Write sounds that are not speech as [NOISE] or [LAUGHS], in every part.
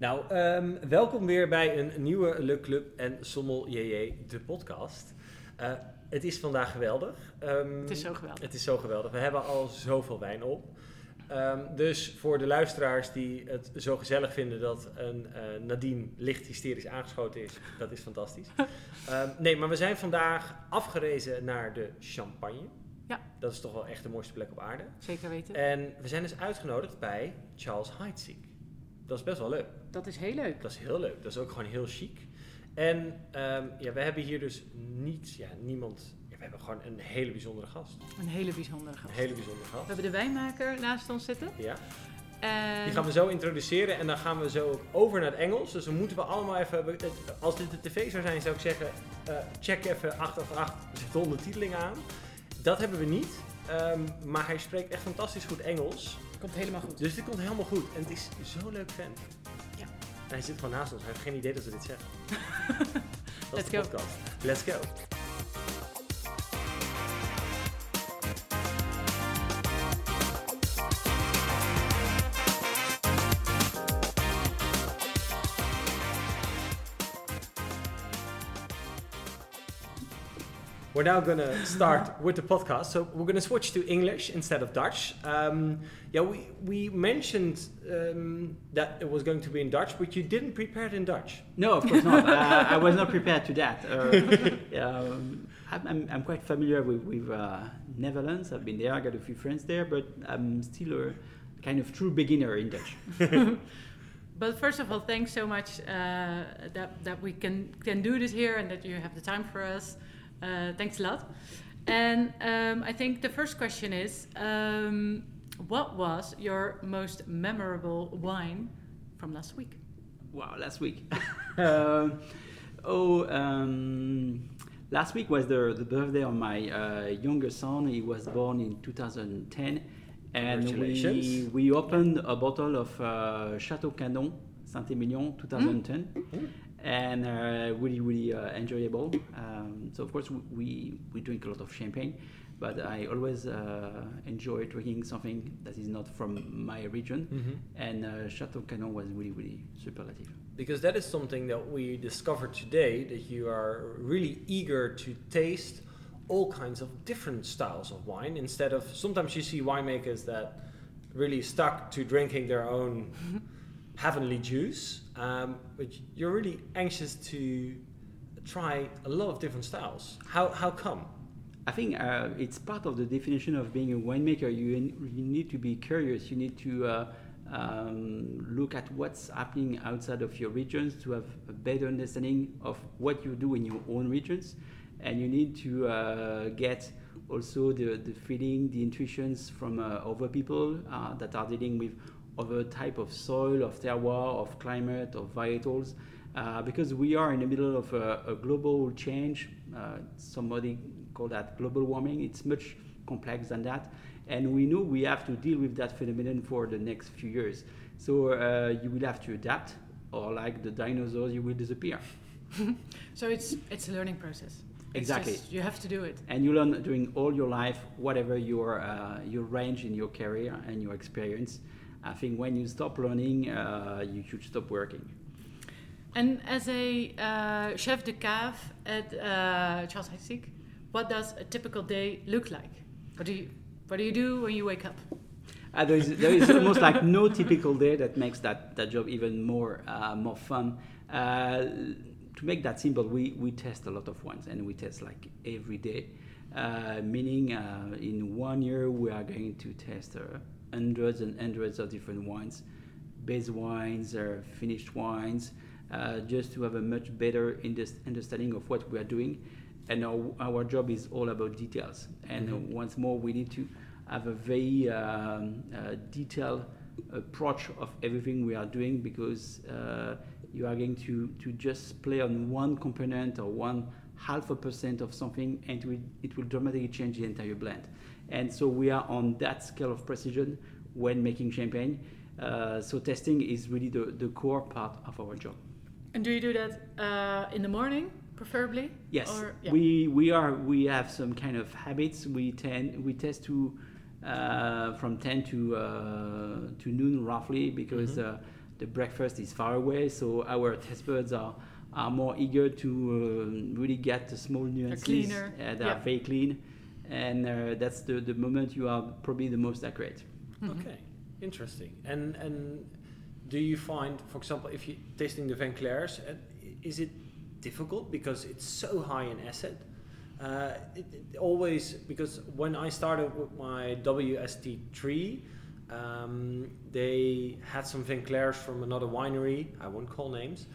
Nou, ehm, welkom weer bij een nieuwe Le Club en Sommel JJ, de podcast. Eh, het is vandaag geweldig. Ehm, Het is zo geweldig. Het is zo geweldig. We hebben al zoveel wijn op. Ehm, dus voor de luisteraars die het zo gezellig vinden dat een eh, Nadine licht hysterisch aangeschoten is, dat is fantastisch. [LAUGHS] Nee, maar we zijn vandaag afgerezen naar de Champagne. Ja. Dat is toch wel echt de mooiste plek op aarde. Zeker weten. En we zijn dus uitgenodigd bij Charles Heidsieck. Dat is best wel leuk. Dat is heel leuk. Dat is heel leuk. Dat is ook gewoon heel chic. En ehm, ja, we hebben hier dus niet, ja, niemand. Ja, we hebben gewoon een hele bijzondere gast. Een hele bijzondere Een gast. hele bijzondere We gast. hebben de wijnmaker naast ons zitten. Ja. En Die gaan we zo introduceren en dan gaan we zo ook over naar het Engels. Dus dan moeten we allemaal even. Als dit de tv zou zijn, zou ik zeggen: eh, check even 888, er zit de ondertiteling aan. Dat hebben we niet. Ehm, maar hij spreekt echt fantastisch goed Engels. Komt helemaal goed. Dus dit komt helemaal goed. En het is zo'n leuk vent. Ja. En hij zit gewoon naast ons. Hij heeft geen idee dat we dit zeggen. [LAUGHS] dat Let's is de go. Let's go. We're now going to start with the podcast. So we're going to switch to English instead of Dutch. Um, yeah, we, we mentioned um, that it was going to be in Dutch, but you didn't prepare it in Dutch. No, of course not. [LAUGHS] uh, I was not prepared to that. Uh, [LAUGHS] um, I'm, I'm, I'm quite familiar with, with uh, Netherlands. I've been there. I got a few friends there, but I'm still a kind of true beginner in Dutch. [LAUGHS] But first of all, thanks so much uh, that, that we can, can do this here and that you have the time for us. Uh, thanks a lot. And um, I think the first question is um, what was your most memorable wine from last week? Wow, last week. [LAUGHS] um, oh, um, last week was the, the birthday of my uh, younger son. He was born in 2010. And we, Congratulations. we opened a bottle of uh, Chateau Canon Saint-Emilion 2010. Mm. And uh, really, really uh, enjoyable. Um, so, of course, we- we, drink a lot of champagne, but I always uh, enjoy drinking something that is not from my region Mm-hmm. and uh, Chateau Canon was really really superlative. Because that is something that we discovered today that you are really eager to taste all kinds of different styles of wine instead of sometimes you see winemakers that really stuck to drinking their own [LAUGHS] heavenly juice, um, but you're really anxious to try a lot of different styles. How, how come? I think uh, it's part of the definition of being a winemaker. You, you need to be curious. You need to uh, um, look at what's happening outside of your regions to have a better understanding of what you do in your own regions, and you need to uh, get also the, the feeling, the intuitions from uh, other people uh, that are dealing with other type of soil, of terroir, of climate, of varietals. Uh, because we are in the middle of a, a global change. Uh, somebody called that global warming. It's much complex than that, and we know we have to deal with that phenomenon for the next few years. So uh, you will have to adapt, or like the dinosaurs, you will disappear. [LAUGHS] So it's, it's a learning process. Exactly. just- you have to do it. And you learn during all your life, whatever your uh, your range in your career and your experience. I think when you stop learning, uh, you should stop working. And as a uh, chef de cave at uh, Charles Heidsieck, what does a typical day look like? What do you What do you do when you wake up? Uh, there, is, there is almost like no typical day that makes that, that job even more uh, more fun. Uh, to make that simple, we, we test a lot of wines and we test like every day. Uh, meaning, uh, in one year, we are going to test uh, hundreds and hundreds of different wines, base wines, uh, finished wines, uh, just to have a much better understanding of what we are doing. And our, our job is all about details. And uh, Mhm. once more, we need to have a very um, uh, detailed approach of everything we are doing because uh, you are going to, to just play on one component or one half a percent of something and it will, it will dramatically change the entire blend. And so we are on that scale of precision when making champagne. Uh, so testing is really the, the core part of our job. And do you do that uh, in the morning, preferably? Yes, Or- yeah. we we are we have some kind of habits. We tend we test to uh, from ten to uh, to noon roughly because Mhm. uh, the breakfast is far away, so our test birds are are more eager to um, really get the small nuances cleaner. that Yeah. are very clean, and uh, that's the, the moment you are probably the most accurate. Mhm. Okay, interesting. And and do you find, for example, if you're tasting the vins clairs, uh, is it difficult because it's so high in acid? Uh, it, it always because when I started with my WSET3, um, they had some vins clairs from another winery. I won't call names,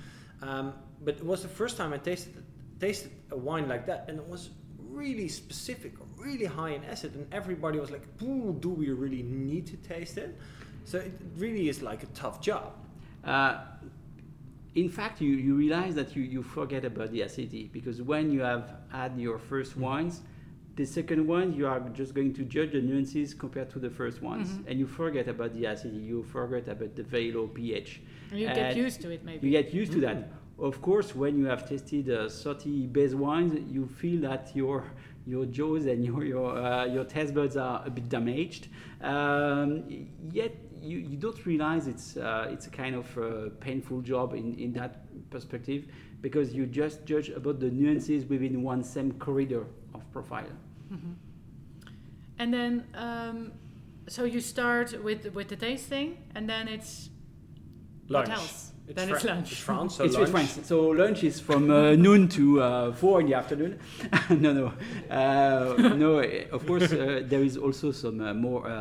um, but it was the first time I tasted tasted a wine like that, and it was really specific, really high in acid, and everybody was like, do we really need to taste it?" So it really is like a tough job. Uh, in fact, you, you realize that you, you forget about the acidity because when you have had your first Mm. wines, the second one you are just going to judge the nuances compared to the first ones, Mhm. and you forget about the acidity. You forget about the very low pH. And you get used to it, maybe. You get used to Mm. that. Of course, when you have tasted uh, 30 base wines, you feel that your your jaws and your your uh, your taste buds are a bit damaged. Um, yet you, you don't realize it's uh, it's a kind of uh, painful job in, in that perspective because you just judge about the nuances within one same corridor of profile. Mhm. And then, um, so you start with with the tasting, and then it's Lunch. what else? It's then it's lunch. It's France, so it's lunch. friends. So lunch is from uh, noon to uh, four in the afternoon. [LAUGHS] no, no, uh, no. eh, Of course, uh, there is also some uh, more uh,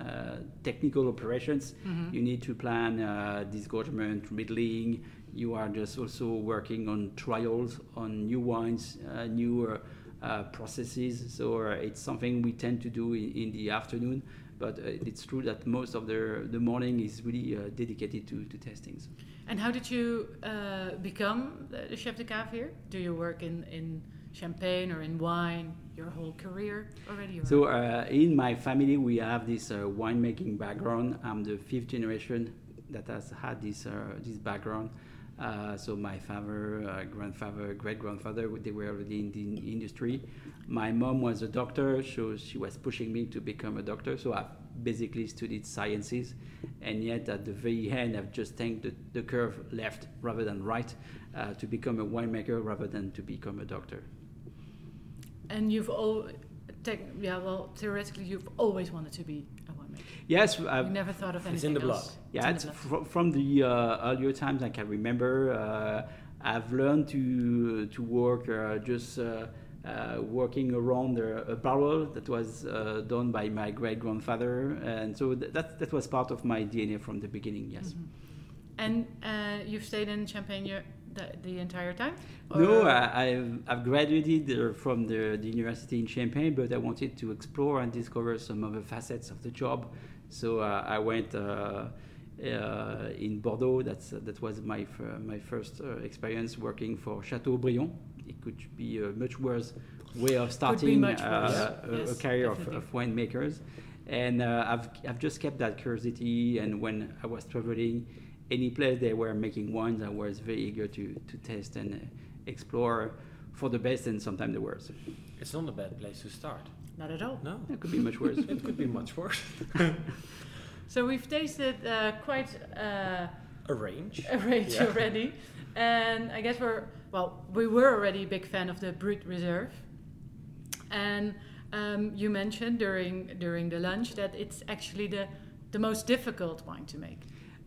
uh, technical operations. Mhm. You need to plan uh, disgorgement, riddling. You are just also working on trials on new wines, new uh, processes. So uh, it's something we tend to do in, in the afternoon. But uh, it's true that most of the the morning is really uh, dedicated to, to testings. And how did you uh, become the chef de cave here? Do you work in, in champagne or in wine your whole career already? So uh, in my family, we have this uh, winemaking background. I'm the fifth generation that has had this uh, this background. Uh, so my father, uh, grandfather, great grandfather, they were already in the industry. My mom was a doctor, so she was pushing me to become a doctor. So I've basically studied sciences, and yet at the very end, I've just taken the, the curve left rather than right uh, to become a winemaker rather than to become a doctor. and you've all, yeah, well, theoretically, you've always wanted to be. Yes, I've, never thought of anything It's in the blood. else. Yeah, in it's the blood. fr- from the uh, earlier times I can remember. Uh, I've learned to to work uh, just uh, uh, working around a, a barrel that was uh, done by my great grandfather, and so th- that that was part of my DNA from the beginning. Yes. Mhm. And uh, you've stayed in Champagne the, the entire time? No, Or- I, I've, I've graduated uh, from the, the university in Champagne, but I wanted to explore and discover some other facets of the job. So uh, I went uh, uh, in Bordeaux. That's that was my f- my first uh, experience working for Chateaubriand. It could be a much worse way of starting uh, worse. a, a career of, of winemakers. And uh, I've, I've just kept that curiosity. And when I was traveling, any place they were making wines, I was very eager to, to taste and uh, explore for the best and sometimes the worst. It's not a bad place to start. Not at all. No, It could be much worse. it could be much worse. [LAUGHS] So we've tasted uh, quite uh, A range. [LAUGHS] a range Yeah. already, and I guess we're well. We were already a big fan of the Brut Reserve, and um, you mentioned during during the lunch that it's actually the the most difficult wine to make.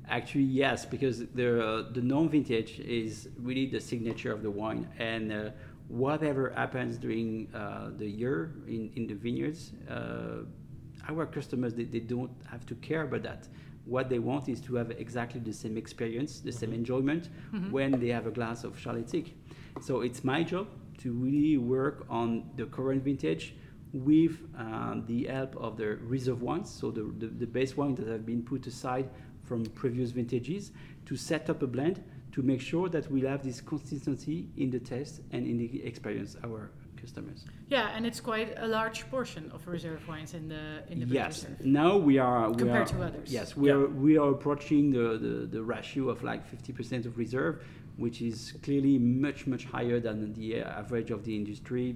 Actually, yes, because the uh, the non-vintage is really the signature of the wine, and uh, whatever happens during uh, the year in, in the vineyards, uh, our customers they, they don't have to care about that. What they want is to have exactly the same experience, the same Mhm. enjoyment Mhm. when they have a glass of Charles Heidsieck. So it's my job to really work on the current vintage with uh, the help of the reserve wines, so the, the, the base wines that have been put aside from previous vintages, to set up a blend to make sure that we'll have this consistency in the taste and in the experience our customers. Yeah, and it's quite a large portion of reserve wines in the in the yes, Reserve now we are we compared are, to others. Yes, we are we are approaching the, the, the ratio of like 50% of reserve, which is clearly much much higher than the average of the industry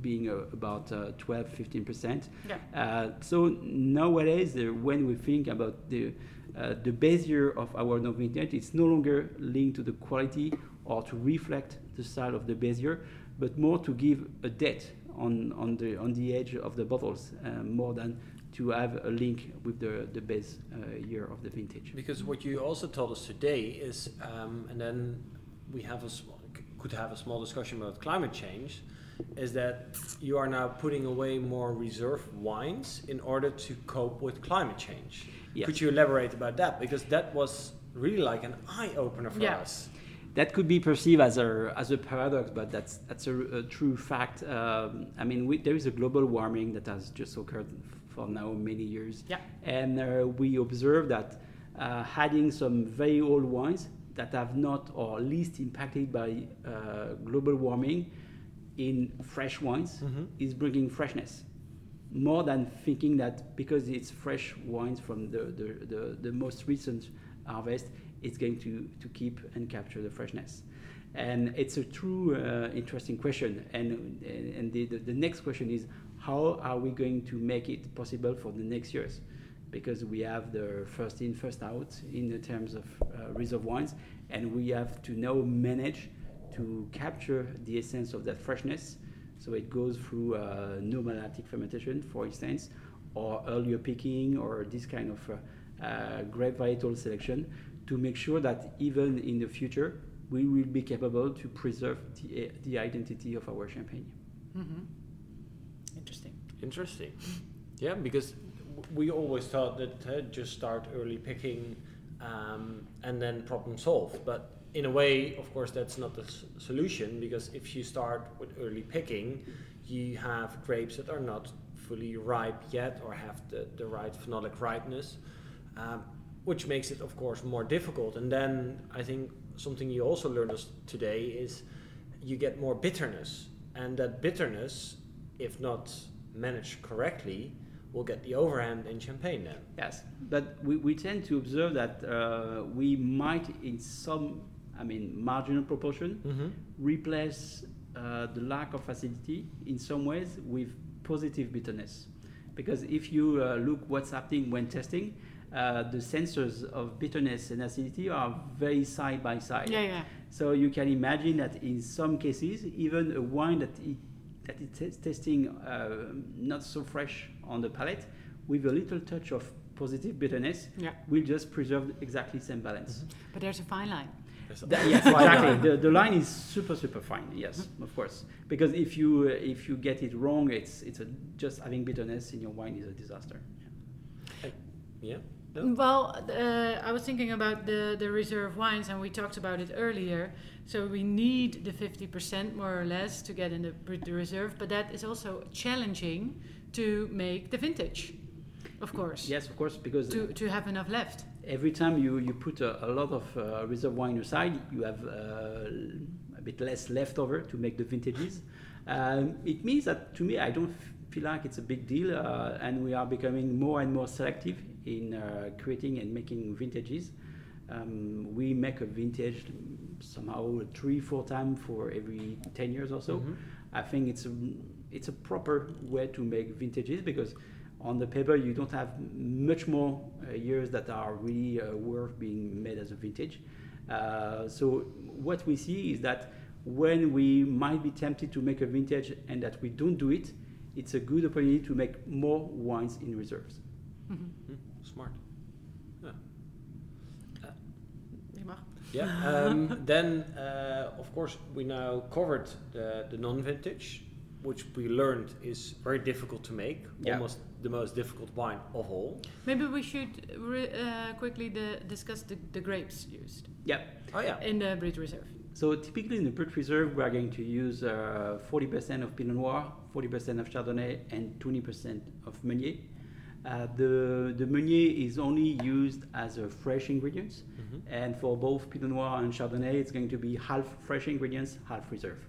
being uh, about uh, 12, 15%. Yeah. Uh, so nowadays, uh, when we think about the uh, the base year of our non vintage, it's no longer linked to the quality or to reflect the style of the base year, but more to give a date on, on the on the edge of the bottles, uh, more than to have a link with the the base uh, year of the vintage. Because what you also told us today is, um, and then we have a small, could have a small discussion about climate change, is that you are now putting away more reserve wines in order to cope with climate change. Yes. Could you elaborate about that? Because that was really like an eye opener for Yeah. us. that could be perceived as a as a paradox, but that's that's a, a true fact. Um, I mean, we, there is a global warming that has just occurred for now many years, Yeah. and uh, we observe that uh, adding some very old wines that have not or least impacted by uh, global warming in fresh wines Mhm. is bringing freshness more than thinking that because it's fresh wines from the, the, the, the most recent harvest, it's going to, to keep and capture the freshness. And it's a true uh, interesting question. And, and the, the, the next question is how are we going to make it possible for the next years? Because we have the first in, first out in the terms of uh, reserve wines, and we have to now manage to capture the essence of that freshness. So it goes through uh, no malolactic fermentation, for instance, or earlier picking, or this kind of uh, uh, grape varietal selection to make sure that even in the future we will be capable to preserve the, the identity of our champagne. Mm-hmm. Interesting. Interesting. Yeah, because we always thought that uh, just start early picking um, and then problem solved. But in a way, of course, that's not the s- solution because if you start with early picking, you have grapes that are not fully ripe yet or have the, the right phenolic ripeness, um, which makes it, of course, more difficult. And then I think something you also learned us today is you get more bitterness. And that bitterness, if not managed correctly, will get the overhand in champagne then. Yes, but we, we tend to observe that uh, we might, in some, I mean, marginal proportion, Mm-hmm. replace uh, the lack of acidity in some ways with positive bitterness. Because if you uh, look what's happening when testing, uh, the sensors of bitterness and acidity are very side by side. Yeah, yeah. So you can imagine that in some cases, even a wine that it, that it is testing uh, not so fresh on the palate, with a little touch of positive bitterness, Yeah. will just preserve exactly same balance. But there's a fine line. That- yes, exactly. The, the line is super super fine. Yes, of course. Because if you uh, if you get it wrong, it's it's a, just having bitterness in your wine is a disaster. Yeah. No? Well, uh, I was thinking about the, the reserve wines, and we talked about it earlier. So we need the 50% more or less to get in the, the reserve, but that is also challenging to make the vintage, of course, Yes, of course, because to, to have enough left. Every time you, you put a, a lot of uh, reserve wine aside, you have uh, a bit less leftover to make the vintages. Um, it means that to me, I don't f- feel like it's a big deal, uh, and we are becoming more and more selective in uh, creating and making vintages. Um, we make a vintage somehow three, four times for every 10 years or so. Mhm. I think it's a, it's a proper way to make vintages because on the paper you don't have much more uh, years that are really uh, worth being made as a vintage. Uh, so what we see is that when we might be tempted to make a vintage and that we don't do it, it's a good opportunity to make more wines in reserves. Mhm. Mm, smart. Yeah. Yeah. Um, [LAUGHS] then, uh, of course, we now covered the, the non-vintage, which we learned is very difficult to make. Yeah. Almost the most difficult wine of all. Maybe we should re- uh, quickly the, discuss the, the grapes used Yeah. Oh yeah. in the Brut Reserve. So typically in the Brut Reserve, we are going to use uh, 40% of Pinot Noir, 40% of Chardonnay, and 20% of Meunier. Uh, the, the Meunier is only used as a fresh ingredients, Mhm. and for both Pinot Noir and Chardonnay, it's going to be half fresh ingredients, half reserve.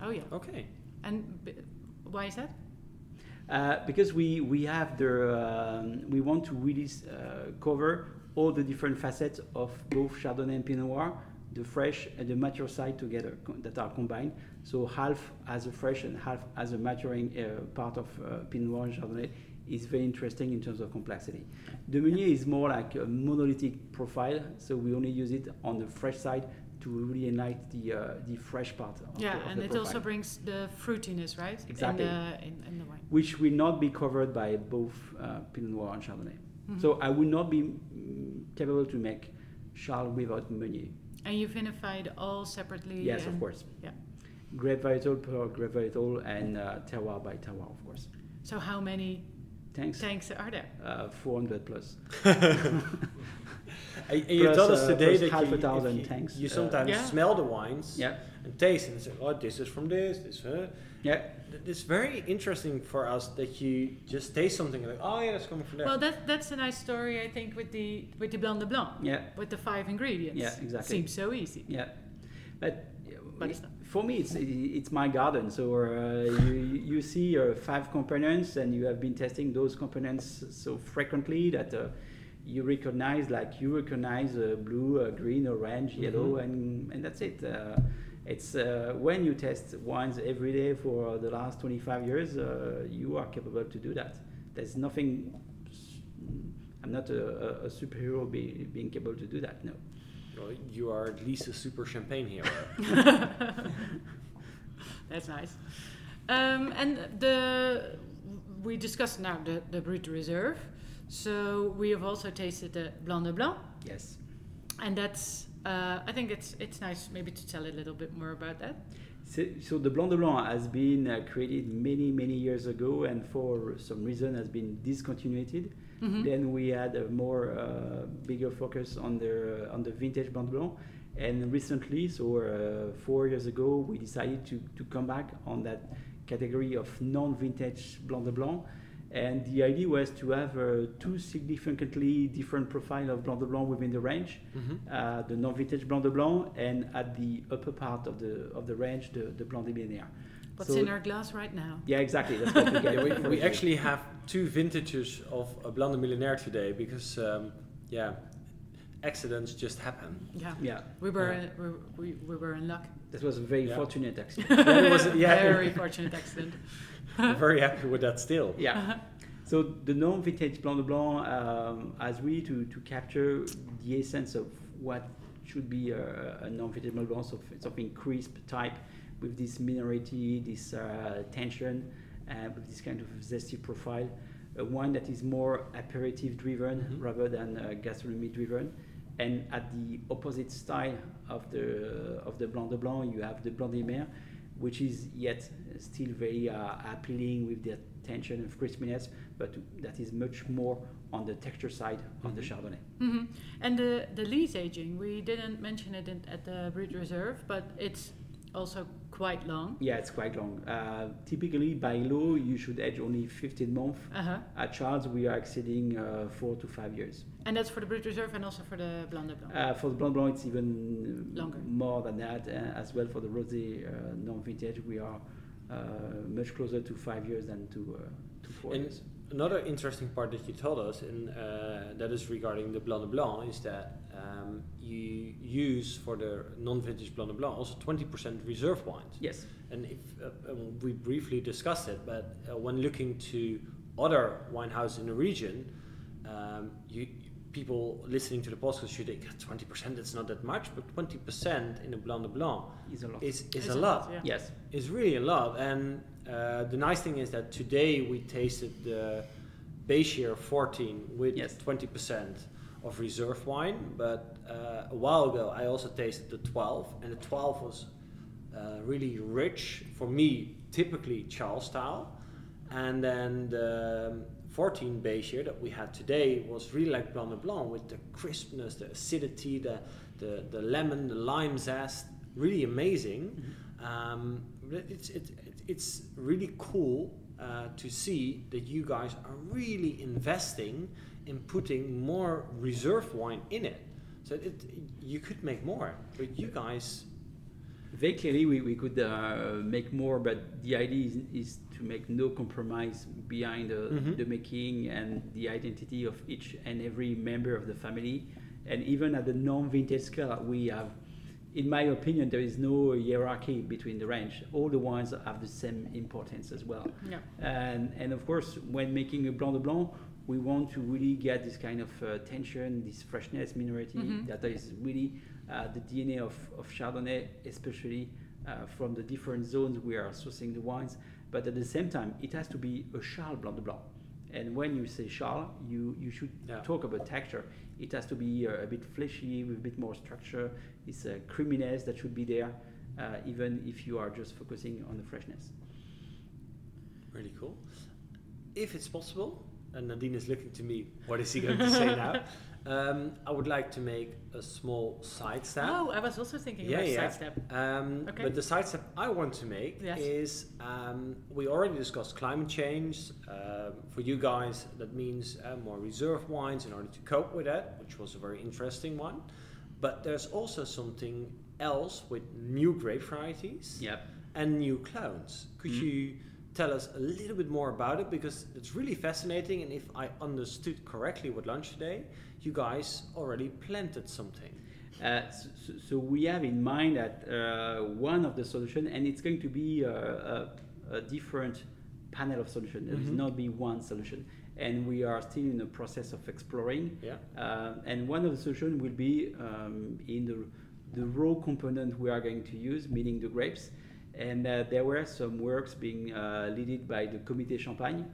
Oh, yeah. Okay. And b- why is that? Uh, because we, we have the um, we want to really uh, cover all the different facets of both Chardonnay and Pinot Noir, the fresh and the mature side together that are combined. So half as a fresh and half as a maturing uh, part of uh, Pinot Noir and Chardonnay is very interesting in terms of complexity. The Meunier is more like a monolithic profile, so we only use it on the fresh side to really enlighten the uh, the fresh part. Of Yeah, the, of and the it profile. also brings the fruitiness, right? Exactly. In the, in, in the wine. which will not be covered by both uh, Pinot Noir and Chardonnay. Mhm. So I will not be mm, capable to make Charles without Meunier. and you've vinified all separately. Yes, of course. yeah. Grape varietal per grape varietal and uh, terroir by terroir, of course. So how many Thanks. tanks are there? Uh, 400 plus. [LAUGHS] [LAUGHS] And and you Plus, told us uh, today plus that half you, a thousand you, tanks, you uh, sometimes Yeah. smell the wines Yeah, and taste and say, "Oh, this is from this." This, uh, yeah, it's very interesting for us that you just taste something like, "Oh, yeah, that's coming from there." Well, that, that's a nice story, I think, with the with the Blanc de Blanc, yeah, with the five ingredients. Yeah, exactly. Seems so easy. yeah. But, But it's not. for me, it's it's my garden. So uh, you you see uh, five components, and you have been testing those components so frequently that uh, you recognize, like you recognize uh, blue, uh, green, orange, yellow, Mhm. and and that's it. Uh, it's uh, when you test wines every day for the last 25 years, uh, you are capable to do that. There's nothing. I'm not a, a, a superhero be, being capable to do that. No. Well, you are at least a super champagne hero. [LAUGHS] [LAUGHS] That's nice. Um, and the we discussed now the the Brut Reserve. So we have also tasted the Blanc de Blanc, Yes. and that's uh, I think it's it's nice maybe to tell a little bit more about that. So, so the Blanc de Blanc has been uh, created many, many years ago, and for some reason has been discontinued. Mhm. Then we had a more uh, bigger focus on the on the vintage Blanc de Blanc, and recently, so uh, four years ago, we decided to, to come back on that category of non-vintage Blanc de Blanc. And the idea was to have uh, two significantly different profile of Blanc de Blanc within the range mm-hmm. uh, the non-vintage Blanc de Blanc, and at the upper part of the of the range, the, the Blanc des Millénaires. What's So- in our glass right now? Yeah, exactly. That's what we [LAUGHS] get. yeah, we, we actually have two vintages of a Blanc des Millénaires today because, um, yeah, accidents just happen. Yeah, Yeah, we were Yeah. we, we, we were in luck. that was a very Yeah. fortunate accident. [LAUGHS] Yeah, it was- yeah. very fortunate accident. [LAUGHS] I'm very happy with that still. yeah. So the non-vintage Blanc de Blanc um, has really to, to capture the essence of what should be a, a non-vintage Blanc de Blanc, so something crisp type with this minerality, this uh, tension, uh, with this kind of zesty profile. A wine that is more aperitif driven Mhm. rather than uh, gastronomy driven. And at the opposite style of the of the Blanc de Blanc, you have the Blanc de Mer, which is yet still very uh, appealing with the tension and crispiness, but that is much more on the texture side of the Mhm. Chardonnay. hmm And the the lees aging, we didn't mention it in, at the Brut Reserve, but it's also quite long. Yeah, it's quite long. Uh, typically, by law, you should age only 15 months. Uh huh. At Charles, we are exceeding uh, four to five years. And that's for the Brut Reserve and also for the Blanc de Blanc. Uh, for the Blanc Blanc, it's even Longer. more than that. Uh, as well for the Rosé uh, non-vintage, we are uh, much closer to five years than to uh, to four And years. Another interesting part that you told us, and uh, that is regarding the Blanc de Blanc, is that um, you use for the non-vintage Blanc de Blanc also 20% reserve wines. Yes. And if uh, um, we briefly discussed it, but uh, when looking to other wine houses in the region, um, you people listening to the podcast should think twenty percent. It's not that much, but twenty percent in a Blanc de Blanc Is a lot. is is It's a lot. yeah. Yes. It's really a lot. And uh, the nice thing is that today we tasted the base year 14 with Yes. 20% of reserve wine. But uh, a while ago I also tasted the 12, and the 12 was uh, really rich for me, typically Charles style. And then the um, 14 base year that we had today was really like Blanc de Blanc with the crispness, the acidity, the, the, the lemon, the lime zest. Really amazing. Um, it's, it, it, it's really cool uh, to see that you guys are really investing in putting more reserve wine in it. So it, you could make more, but you guys, Very clearly, we, we could uh, make more, but the idea is, is to make no compromise behind the, Mhm. the making and the identity of each and every member of the family. And even at the non vintage scale, we have in my opinion, there is no hierarchy between the range. All the wines have the same importance as well. Yeah. And, and of course, when making a Blanc de Blanc, we want to really get this kind of uh, tension, this freshness, minerality Mhm. that is really uh, the DNA of, of Chardonnay, especially uh, from the different zones we are sourcing the wines. But at the same time, it has to be a Charles Blanc de Blanc. And when you say Charles, you, you should Yeah. talk about texture. It has to be uh, a bit fleshy, with a bit more structure. It's a creaminess that should be there, uh, even if you are just focusing on the freshness. Really cool. If it's possible, and Nadine is looking to me, what is he going to say [LAUGHS] now? Um, I would like to make a small side step. Oh, I was also thinking Yeah, about yeah. sidestep. Um, Okay. But the side step I want to make Yes. is um, we already discussed climate change. Um, for you guys, that means uh, more reserve wines in order to cope with that, which was a very interesting one. But there's also something else with new grape varieties Yep. and new clones. Could Mhm. you tell us a little bit more about it? Because it's really fascinating, and if I understood correctly with lunch today, you guys already planted something. Uh, so, so- we have in mind that uh, one of the solution, and it's going to be a, a, a different panel of solution. There will Mhm. not be one solution, and we are still in the process of exploring. Yeah. Uh, and one of the solution will be um, in the, the raw component we are going to use, meaning the grapes. And uh, there were some works being uh, led by the Comité Champagne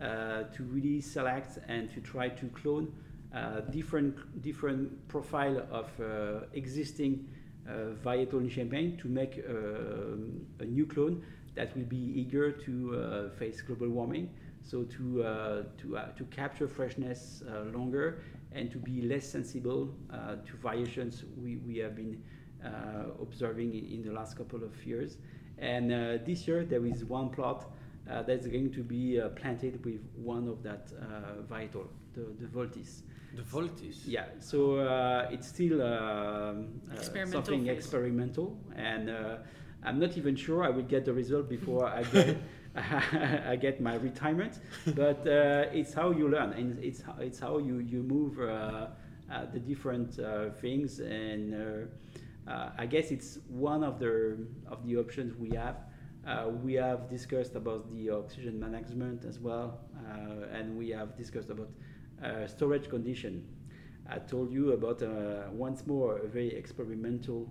uh, to really select and to try to clone uh, different different profile of uh, existing uh, varietal in Champagne to make um, a new clone that will be eager to uh, face global warming. So to uh, to uh, to capture freshness uh, longer and to be less sensible uh, to variations we, we have been uh, observing in, the last couple of years. And uh, this year there is one plot uh, that's going to be uh, planted with one of that uh, the, the Voltis. The Voltis. Yeah, so uh, it's still um, uh, Experimental something phase. experimental, and uh, I'm not even sure I will get the result before I get [LAUGHS] I get my retirement. But uh, it's how you learn, and it's how, it's how you you move uh, uh, the different uh, things, and uh, uh, I guess it's one of the of the options we have. Uh, we have discussed about the oxygen management as well, uh, and we have discussed about uh, storage condition. I told you about uh, once more a very experimental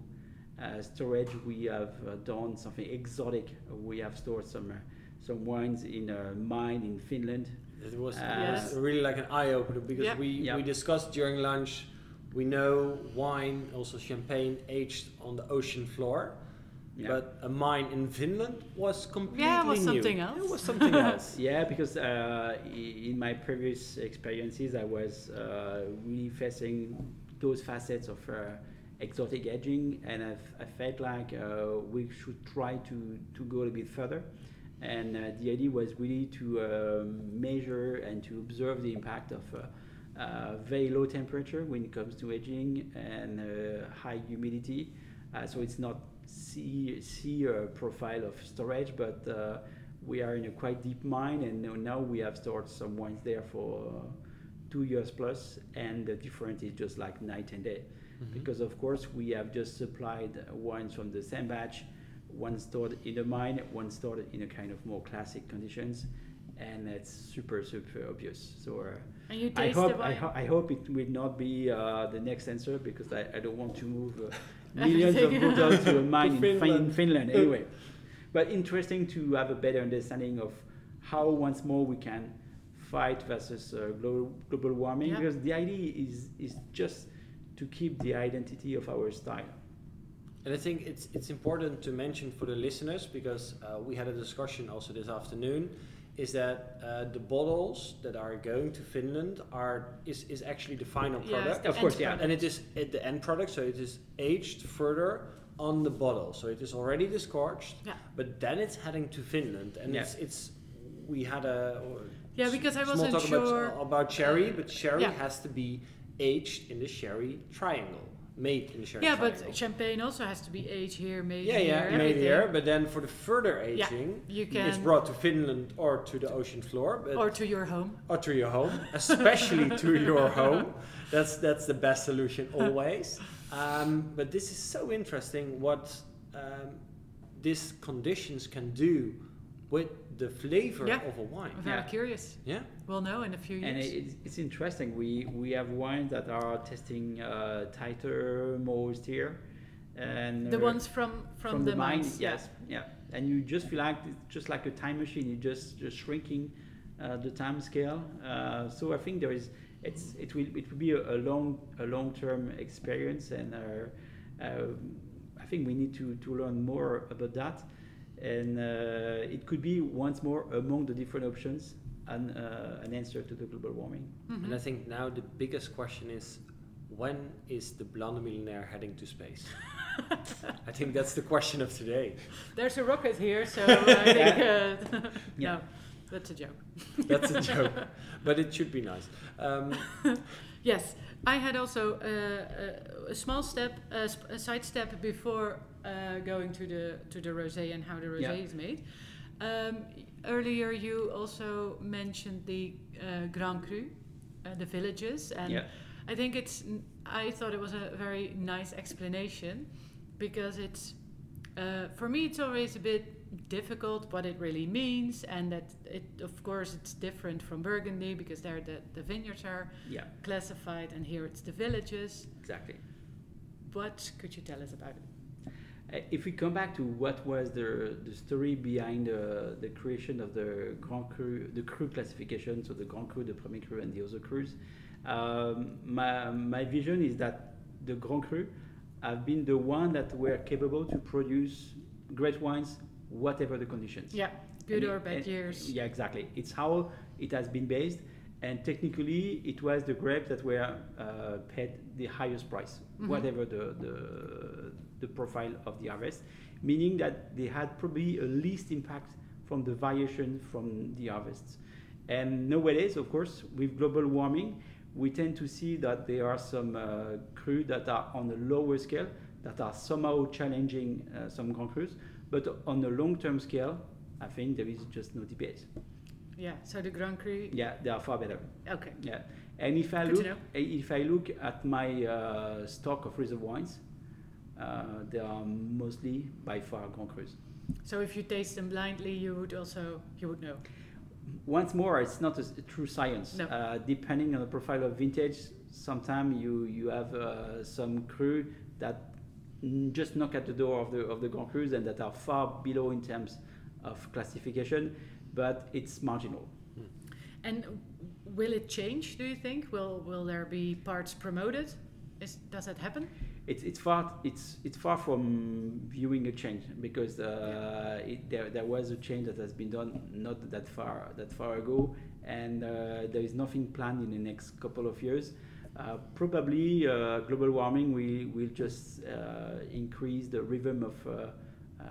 uh, storage. We have uh, done something exotic. We have stored some uh, some wines in a mine in Finland. It was, it Uh, was really like an eye opener because Yeah. we, Yeah. we discussed during lunch. We know wine, also champagne, aged on the ocean floor, Yeah. but a mine in Finland was completely Yeah, it was new. something else. It was something [LAUGHS] else. Yeah, because uh, in my previous experiences, I was uh, really facing those facets of uh, exotic aging, and I've, I felt like uh, we should try to, to go a bit further. And uh, the idea was really to um, measure and to observe the impact of uh, uh, very low temperature when it comes to aging and uh, high humidity. Uh, so it's not sea, sea uh, profile of storage, but uh, we are in a quite deep mine, and now- now we have stored some wines there for uh, two years plus, and the difference is just like night and day. Mhm. Because of course we have just supplied uh, wines from the same batch, one stored in a mine, one stored in a kind of more classic conditions, and it's super super obvious. So. Uh, And you I hope the I, wine. ho- I hope it will not be uh, the next answer because I, I don't want to move uh, [LAUGHS] millions of [LAUGHS] Everything. bottles to a mine in, Fin- Finland. in Finland anyway. But interesting to have a better understanding of how once more we can fight versus uh, global, global warming Yeah. because the idea is is just to keep the identity of our style. And I think it's it's important to mention for the listeners because uh, we had a discussion also this afternoon, is that uh, the bottles that are going to Finland are is, is actually the final Yeah, product, the Of course, yeah. and it is at the end product, so it is aged further on the bottle, so it is already disgorged, Yeah. but then it's heading to Finland, and Yeah. it's it's we had a Yeah, because I wasn't talk sure- about, about sherry, but sherry Yeah. has to be aged in the sherry triangle, made in Sherry Yeah, but champagne also has to be aged here, made yeah, here, yeah, made here. But then for the further aging, Yeah, You it's brought to Finland or to the ocean floor, or to your home. or to your home, [LAUGHS] especially to your home. [LAUGHS] That's that's the best solution [LAUGHS] always. Um, but this is so interesting what um, these conditions can do with the flavor Yeah. of a wine. I'm very Yeah. curious. Yeah, We'll know in a few And years. it, it's, it's interesting. We we have wines that are testing uh, tighter, more austere, and the ones from from, from the, the mine. mines. Yes, yeah. And you just feel like it's just like a time machine. You're just just shrinking uh, the time scale. Uh, so I think there is. It's it will it will be a, a long a long term experience, and uh, uh, I think we need to to learn more about that. And uh, it could be once more among the different options an uh, an answer to the global warming. Mhm. and I think now the biggest question is. When is the Blanc des Millénaires heading to space? [LAUGHS] I think that's the question of today. There's a rocket here, so [LAUGHS] I think uh, [LAUGHS] Yeah. no, that's a joke. That's a joke, but it should be nice. Um, Yes, I had also uh, a, a small step, a, sp- a side step before uh, going to the to the rosé and how the rosé Yeah. is made. Um, earlier, you also mentioned the uh, Grand Cru, uh, the villages, and yeah. I think it's. I thought it was a very nice explanation because it's. Uh, for me, it's always a bit difficult what it really means, and that it, of course, it's different from Burgundy because there the, the vineyards are Yeah. classified, and here it's the villages. Exactly. What could you tell us about it? Uh, If we come back to what was the, the story behind the, the creation of the Grand Cru, the Cru classification, so the Grand Cru, the Premier Cru, and the other crus, um, my, my vision is that the Grand Cru have been the one that were capable to produce great wines, whatever the conditions. Yeah, good And or it- bad and- years. Yeah, exactly. It's how it has been based, and technically, it was the grapes that were uh, paid the highest price, Mhm. whatever the, the the profile of the harvest, meaning that they had probably a least impact from the variation from the harvests. And nowadays, of course, with global warming, we tend to see that there are some uh, crude that are on a lower scale that are somehow challenging uh, some Grand Crus, but on a long-term scale, I think there is just no debate. Yeah, so the Grand Cru. Yeah, they are far better. Okay. Yeah, and if I Good look, if I look at my uh, stock of reserve wines, uh, they are mostly by far Grand Crus. So if you taste them blindly, you would also you would know. Once more, it's not a true science. No. Uh, depending on the profile of vintage, sometimes you you have uh, some cru that mm, just knock at the door of the of the Grand Crus and that are far below in terms of classification, but it's marginal. And will it change? Do you think? Will will there be parts promoted? Is does that happen? It's it's far it's it's far from viewing a change because uh, it, there there was a change that has been done not that far that far ago, and uh, there is nothing planned in the next couple of years. Uh, probably uh, global warming will will just uh, increase the rhythm of uh, uh,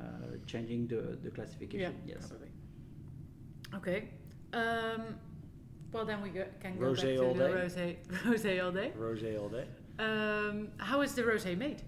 changing the, the classification. yes. probably. Okay. Um, well, then we go, can go Rosé back all to the day. rosé, [LAUGHS] rosé all day. Rosé all day. Um, how is the rosé made?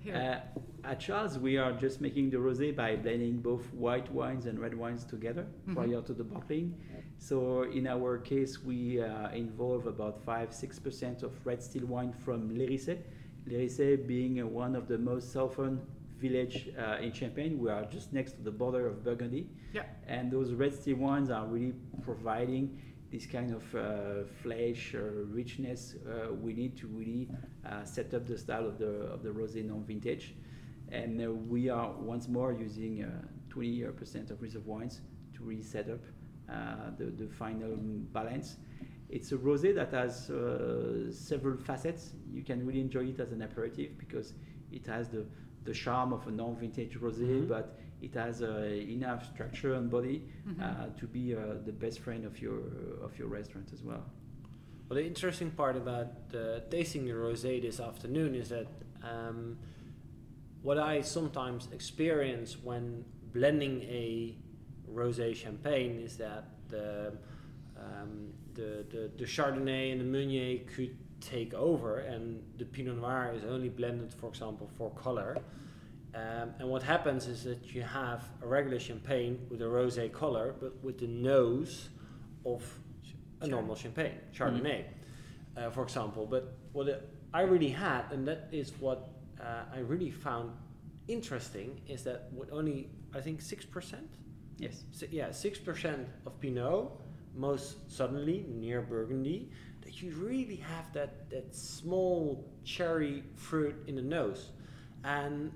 Here. Uh, at Charles, we are just making the rosé by blending both white wines and red wines together Mhm. prior to the bottling. So in our case, we uh, involve about five six percent of red still wine from Les Riceys. Lérissé being uh, one of the most southern village uh, in Champagne. We are just next to the border of Burgundy. Yeah. And those red still wines are really providing this kind of uh, flesh or richness uh, we need to really uh, set up the style of the of the rosé non-vintage. And uh, we are once more using uh, 20% of reserve wines to really set up uh, the, the final balance. It's a rosé that has uh, several facets. You can really enjoy it as an aperitif because it has the, the charm of a non-vintage rosé, Mhm. but it has uh, enough structure and body Mhm. uh, to be uh, the best friend of your of your restaurant as well. Well, the interesting part about uh, tasting the rosé this afternoon is that um, what I sometimes experience when blending a rosé champagne is that the um, the, the the Chardonnay and the Meunier could take over, and the Pinot Noir is only blended, for example, for color. Um, and what happens is that you have a regular champagne with a rosé color, but with the nose of a normal champagne, Chardonnay, uh, for example. But what it, I really had, and that is what uh, I really found interesting, is that with only I think six percent, Yes. si- yeah, six percent of Pinot, most suddenly near Burgundy, that you really have that that small cherry fruit in the nose, and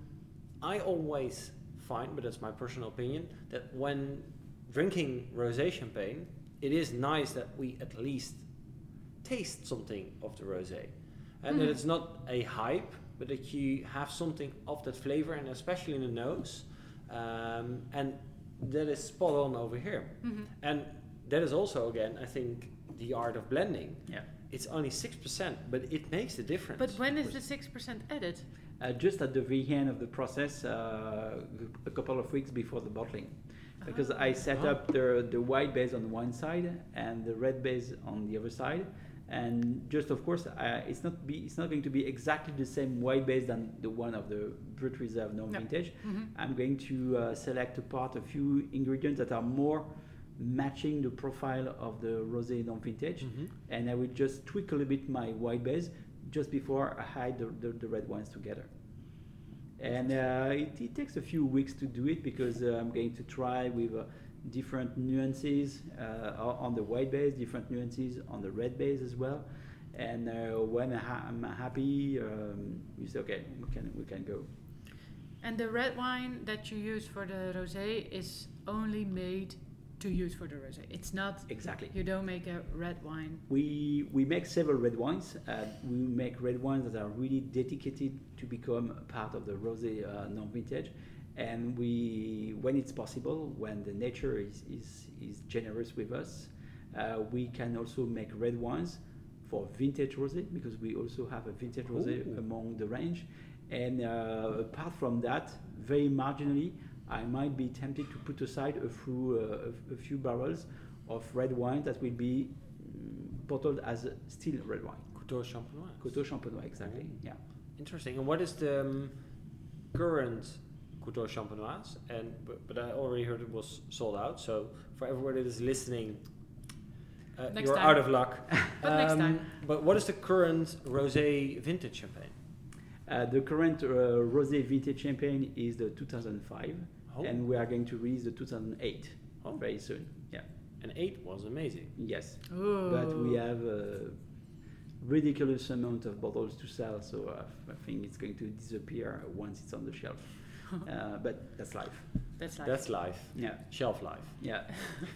I always find, but that's my personal opinion, that when drinking rosé champagne, it is nice that we at least taste something of the rosé, and that Mhm. it's not a hype, but that you have something of that flavor, and especially in the nose, um, and that is spot on over here. Mhm. And that is also again, I think, the art of blending. Yeah. It's only six percent, but it makes a difference. But when is the six percent added? Uh, just at the very end of the process, uh, a couple of weeks before the bottling, because I set Ah. up the the white base on one side and the red base on the other side, and just of course, uh, it's not be it's not going to be exactly the same white base than the one of the Brut Reserve non No. vintage. Mhm. I'm going to uh, select apart a few ingredients that are more matching the profile of the rosé non vintage, Mhm. and I will just tweak a little bit my white base just before I hide the, the, the red wines together. And uh, it, it takes a few weeks to do it because uh, I'm going to try with uh, different nuances uh, on the white base, different nuances on the red base as well. And uh, when I I'm happy, um, you say, okay, we can we can go. And the red wine that you use for the rosé is only made to use for the rosé. It's not. Exactly. You don't make a red wine. We we make several red wines. Uh, we make red wines that are really dedicated to become part of the rosé uh, non-vintage, and we when it's possible, when the nature is is, is generous with us, uh, we can also make red wines for vintage rosé because we also have a vintage rosé among the range. And uh, apart from that, very marginally, I might be tempted to put aside a few, uh, a, a few barrels of red wine that will be mm, bottled as a still red wine. Coteaux Champenois. Coteaux Champenois, exactly. Yeah. Interesting. And what is the um, current Coteaux Champenois? And but, but I already heard it was sold out. So for everybody that is listening, uh, Next you're time. out of luck. [LAUGHS] But next time. But what is the current rosé vintage champagne? Uh, the current uh, rosé vintage champagne is the 2005, Oh. and we are going to release the 2008 Oh. very soon. Yeah. And eight was amazing. Yes. Ooh. But we have a ridiculous amount of bottles to sell, so I think it's going to disappear once it's on the shelf. [LAUGHS] uh, but that's life. That's like. That's life. Yeah. Shelf life. Yeah.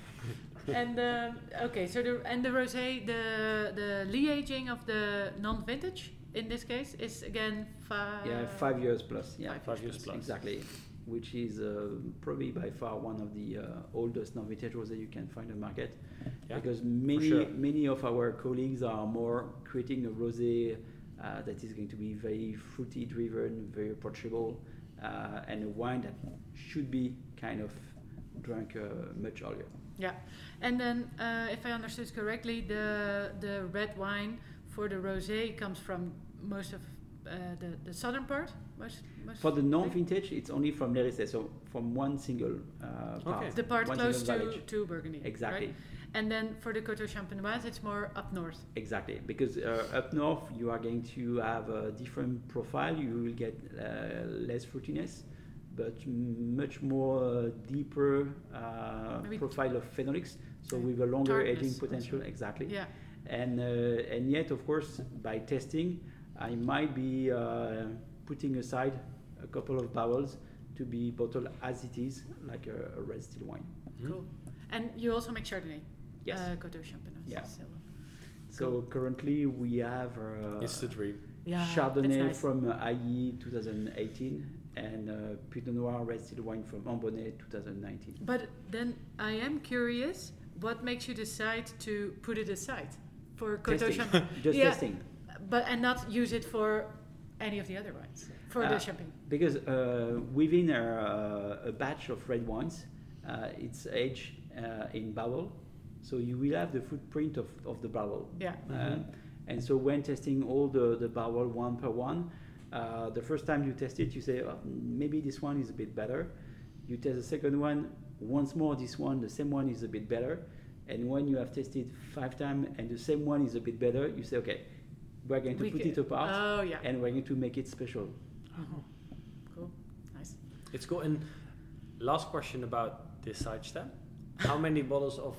[LAUGHS] and um, okay, so the and the rosé, the the liaging of the non-vintage in this case is again five. yeah, five years plus. Yeah, Five Five years plus. exactly. Which is uh, probably by far one of the uh, oldest non-vintage rosé you can find on the market. Yeah, because many sure. many of our colleagues are more creating a rosé uh, that is going to be very fruity driven, very approachable, uh, and a wine that should be kind of drunk uh, much earlier. Yeah, and then uh, if I understood correctly, the the red wine for the rosé comes from most of uh, the the southern part. Most, most For the non-vintage, it's only from Les Riceys, so from one single uh, part. Okay. the part one close to, to Burgundy. Exactly. Right? And then for the Coteau Champenoise, it's more up north. Exactly, because uh, up north you are going to have a different profile. You will get uh, less fruitiness, but much more uh, deeper uh, profile of phenolics. So with a longer Tartness aging also. potential, exactly. Yeah. And uh, and yet, of course, by testing, I might be uh, putting aside a couple of barrels to be bottled as it is, like a, a red still wine. Hmm? Cool. And you also make Chardonnay. Yes. Uh, Coteau Champenoise. Yeah. So, So currently we have. Uh, It's the dream. yeah. Chardonnay that's nice. from uh, IE 2018 and uh, Pinot Noir red still wine from Ambonnay 2019. But then I am curious, what makes you decide to put it aside for Coteau Testing. Champagne? [LAUGHS] Just Yeah. testing. But and not use it for any of the other wines for Uh, the champagne. Because uh, within a, a batch of red wines, uh, it's aged uh, in barrel, so you will have the footprint of, of the barrel. Yeah. Uh, Mhm. And so when testing all the, the barrel one per one, uh, the first time you test it, you say, oh, maybe this one is a bit better. You test the second one, once more, this one, the same one is a bit better. And when you have tested five times and the same one is a bit better, you say, okay, we're going to We put ca- it apart Oh yeah. and we're going to make it special. Oh, cool. Nice. It's cool. And last question about this side step: How many bottles of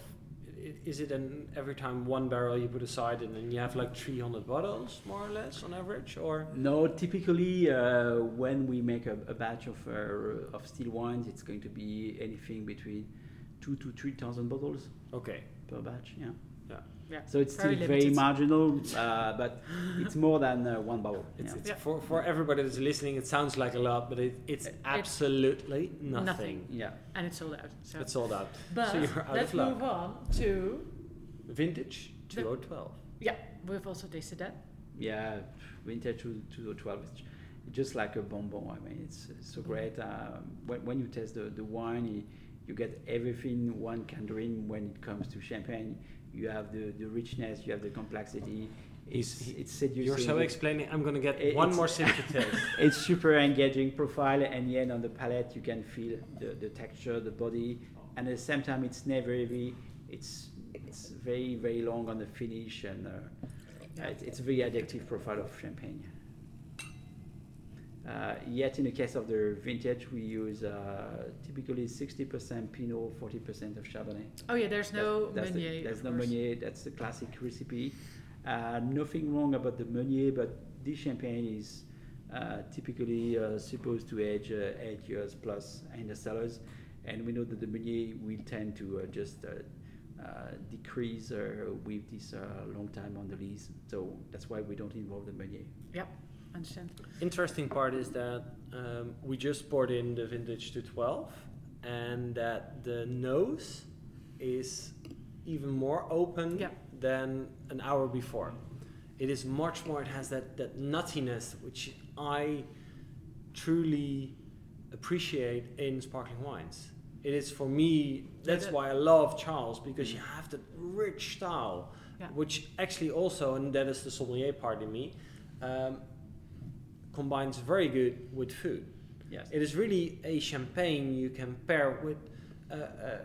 is it? An every time one barrel you put aside, and then you have like 300 bottles, more or less, on average, or No, typically uh, when we make a, a batch of, uh, of still wines, it's going to be anything between two to three thousand bottles okay, per batch. Yeah. Yeah. So it's Very still very limited. marginal, [LAUGHS] uh, but it's more than uh, one barrel. it's, yeah. it's Yeah. for for everybody that's listening. It sounds like a lot, but it, it's absolutely nothing. nothing. yeah. And it's sold out. So. It's sold out. but so you're out let's of move on to Vintage The- 2012. yeah. We've also tasted that. Yeah, vintage to 2012 is just like a bonbon. I mean, it's, it's so great. Um, when, when you taste the, the wine, you, you get everything one can dream when it comes to champagne. You have the, the richness, you have the complexity. It's, it's seducing. You're so explaining. I'm gonna get It- one more taste. [LAUGHS] it's super engaging profile and yet on the palate you can feel the, the texture the body and at the same time it's never heavy it's it's very very long on the finish and uh, it's, it's a very addictive profile of champagne uh, yet in the case of the vintage we use uh, typically 60% pinot 40% of chardonnay Oh yeah. There's no that's, that's Meunier. The, there's no course. Meunier. That's the classic recipe. Uh, nothing wrong about the Meunier, but this champagne is uh, typically uh, supposed to age uh, eight years plus in the cellars, and we know that the Meunier will tend to uh, just uh, uh, decrease uh, with this uh, long time on the lees. So that's why we don't involve the Meunier. Yep. Understand. Interesting part is that um, we just poured in the vintage to 12, and that the nose is even more open Yeah. than an hour before. It is much more. It has that that nuttiness, which I truly appreciate in sparkling wines. It is for me. That's why I love Charles because you have that rich style, Yeah. which actually also, and that is the sommelier part in me. Um, combines very good with food. Yes. It is really a champagne you can pair with a,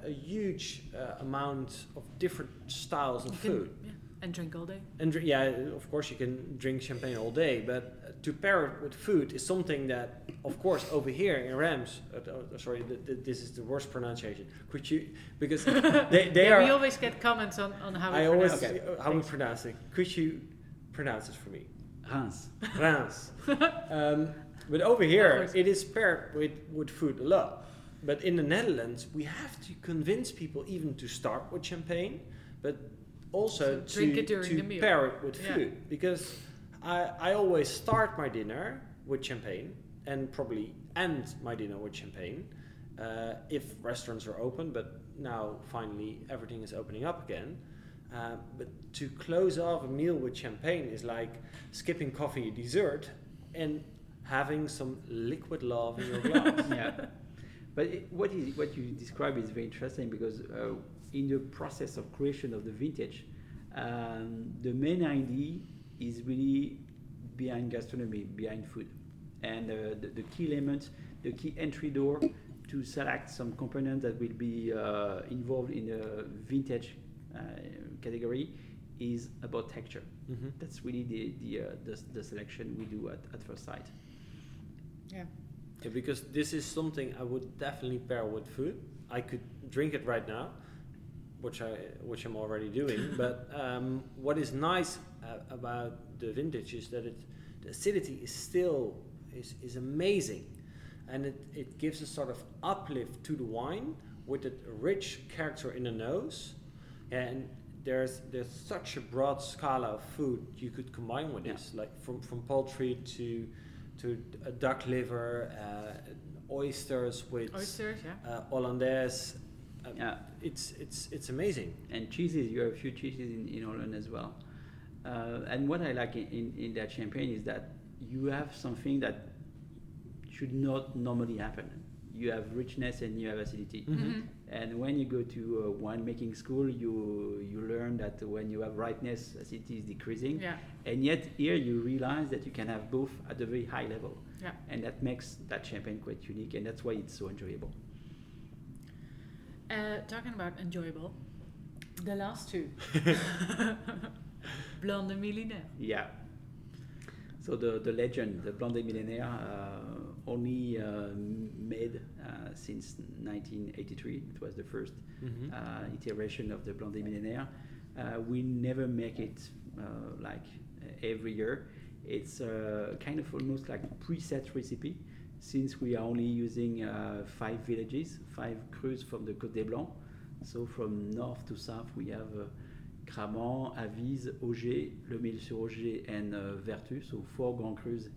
a, a huge uh, amount of different styles of can- food. yeah. And drink all day. And dr- yeah, of course you can drink champagne all day, but uh, to pair it with food is something that, of course, over here in Rams, uh, uh, sorry, th- th- this is the worst pronunciation. Could you, because [LAUGHS] they, they yeah, are. we always get comments on, on how we I always pronounce uh, how we pronounce it. Could you pronounce it for me? Reims. Reims. [LAUGHS] um, but over here, it is paired with, with food a lot. But in the Netherlands, we have to convince people even to start with champagne, but also To drink to, it during to the meal. pair it with Yeah. food. Because I, I always start my dinner with champagne and probably end my dinner with champagne uh, if restaurants are open. But now, finally, everything is opening up again. Uh, but to close off a meal with champagne is like skipping coffee dessert and having some liquid love in your glass. [LAUGHS] yeah. But it, what is what you describe is very interesting because uh, in the process of creation of the vintage, um, the main idea is really behind gastronomy, behind food, and uh, the, the key element, the key entry door to select some component that will be uh, involved in the vintage uh, category is about texture. Mhm. That's really the the, uh, the, the selection we do at, at first sight. Yeah. Yeah, because this is something I would definitely pair with food. I could drink it right now, which I which I'm already doing. [LAUGHS] but um, what is nice uh, about the vintage is that it the acidity is still is, is amazing, and it, it gives a sort of uplift to the wine with a rich character in the nose, and there's there's such a broad scala of food you could combine with Yeah. this, like from from poultry to to a duck liver, uh, oysters with Oysters, yeah. uh, hollandaise. Uh, Yeah. It's it's it's amazing. and cheeses. You have a few cheeses in, in Holland as well. Uh, and what I like in, in, in that champagne is that you have something that should not normally happen. You have richness and you have acidity. Mhm. And when you go to uh, winemaking school, you you learn that when you have ripeness, acidity is decreasing. Yeah. And yet here you realize that you can have both at a very high level, Yeah. and that makes that champagne quite unique, and that's why it's so enjoyable. Uh, talking about enjoyable, the last two. [LAUGHS] [LAUGHS] Blanc des Millénaires. Yeah. So the, the legend, the Blonde Millénaire, uh, only uh, made uh, since 1983. It was the 1st Mhm. uh, iteration of the Blanc des Millénaires. Uh, we never make it uh, like every year. It's uh, kind of almost like a preset recipe since we are only using uh, five villages, five crus from the Côte des Blancs. So from north to south, we have uh, Cramant, Avize, Oger, Le Mesnil-sur-Oger, and uh, Vertus. So four Grand Crus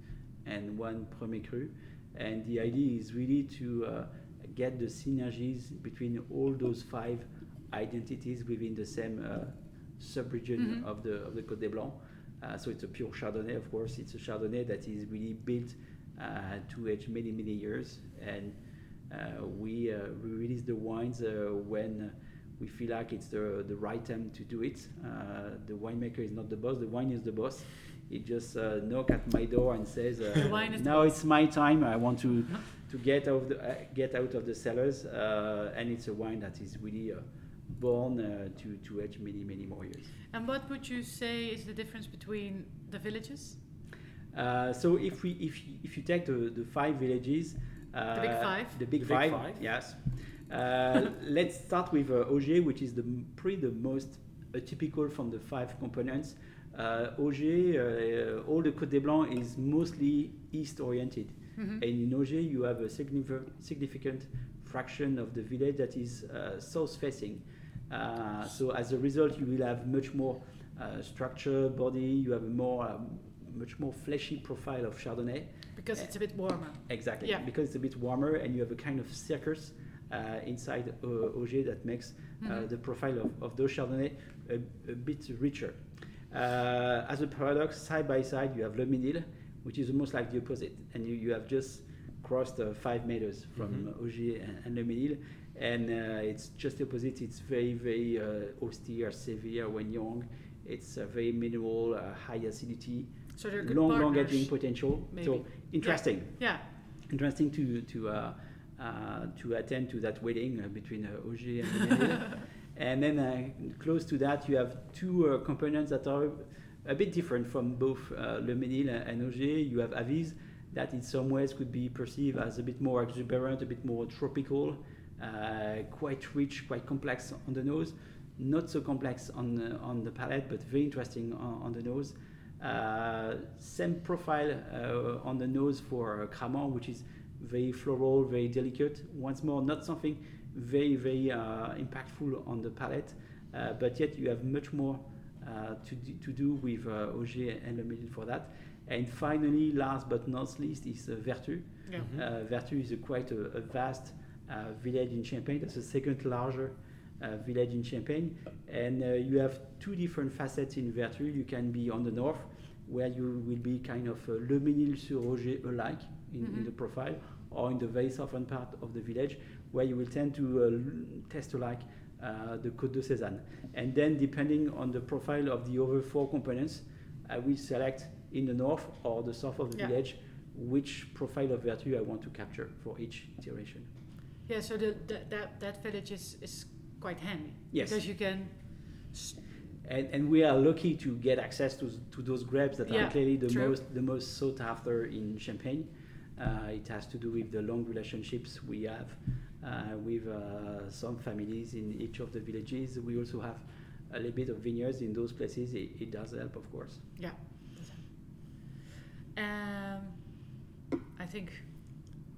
and one Premier Cru. And the idea is really to uh, get the synergies between all those five identities within the same uh, sub-region Mhm. of the of the Côte des Blancs. Uh, so it's a pure Chardonnay, of course. It's a Chardonnay that is really built uh, to age many many years, and uh, we uh, we release the wines uh, when uh, we feel like it's the the right time to do it. Uh, the winemaker is not the boss; the wine is the boss. He just uh, knock at my door and says, [LAUGHS] uh, The wine is the "Now it's my time. I want to to get out of the, uh, get out of the cellars." Uh, and it's a wine that is really uh, born uh, to to age many many more years. And what would you say is the difference between the villages? Uh, so if we if you, if you take the, the five villages, uh, big five? the big, The big five, five. yes. Uh, let's start with uh, Oger, which is the probably the most uh, typical from the five components. Uh, Oger, uh, all the Côte des Blancs is mostly east oriented, Mhm. and in Oger you have a significant significant fraction of the village that is uh, south facing. Uh, so as a result, you will have much more uh, structure, body. You have a more um, much more fleshy profile of Chardonnay. Because it's a bit warmer. Exactly, Yeah. because it's a bit warmer and you have a kind of circus inside uh, Oger that makes uh, Mhm. the profile of, of those Chardonnay a, a bit richer. Uh, as a paradox, side by side, you have Le Mesnil, which is almost like the opposite, and you, you have just crossed uh, five meters from Mhm. Oger and, and Le Mesnil, and uh, it's just the opposite. It's very, very uh, austere, severe when young. It's uh, very minimal, uh, high acidity, So long, long aging potential. So interesting Yeah. interesting to to uh, uh, to attend to that wedding uh, between uh, Oger and Benedil. [LAUGHS] and then uh, close to that, you have two uh, components that are a bit different from both uh, Le and Oger. You have Avize that in some ways could be perceived as a bit more exuberant, a bit more tropical, uh, quite rich, quite complex on the nose. Not so complex on the, on the palate, but very interesting on, on the nose. Uh, same profile uh, on the nose for uh, Cramant, which is very floral, very delicate. Once more, not something very, very uh, impactful on the palate, uh, but yet you have much more uh, to, do, to do with uh, Oger and Le Mesnil for that. And finally, last but not least, is uh, Vertus. Yeah. Mhm. Uh, Vertus is a quite a, a vast uh, village in Champagne. That's the second larger uh, village in Champagne. And uh, you have two different facets in Vertus. You can be on the north, where you will be kind of uh, Le Mesnil-sur-Oger alike in, in Mhm. the profile, or in the very southern part of the village, where you will tend to uh, test alike uh, the Côte de Sézanne. And then, depending on the profile of the other four components, I will select in the north or the south of the Yeah. village which profile of Vertus I want to capture for each iteration. Yeah, so the, the, that, that village is, is quite handy. Yes. Because you can. s- And, and we are lucky to get access to, to those grapes that Yeah, are clearly the true. most the most sought after in Champagne. Uh, it has to do with the long relationships we have uh, with uh, some families in each of the villages. We also have a little bit of vineyards in those places. It, it does help, of course. Yeah. Um, I think.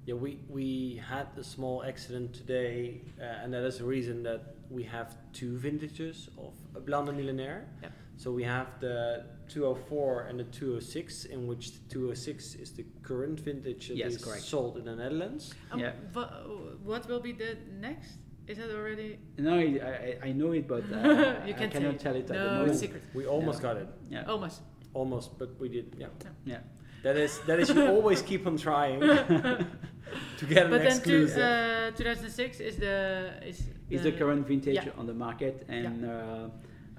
Yeah, we, we had a small accident today, uh, and that is the reason that we have two vintages of a Blanc des Millénaires. Yep. So we have the 204 and the 206, in which the 206 is the current vintage that Yes, is correct. sold in the Netherlands. Um, Yeah. wha- what will be the next? Is it already? No, I, I, I know it, but [LAUGHS] uh, You I can't cannot say. tell it at No, the it's moment. secret. We almost Yeah. got it, Yeah. Almost. almost, but we did. Yeah. yeah. that is that is you always keep on trying [LAUGHS] to get an but then two, uh, 2006 is the is It's the current vintage yeah. on the market, and uh,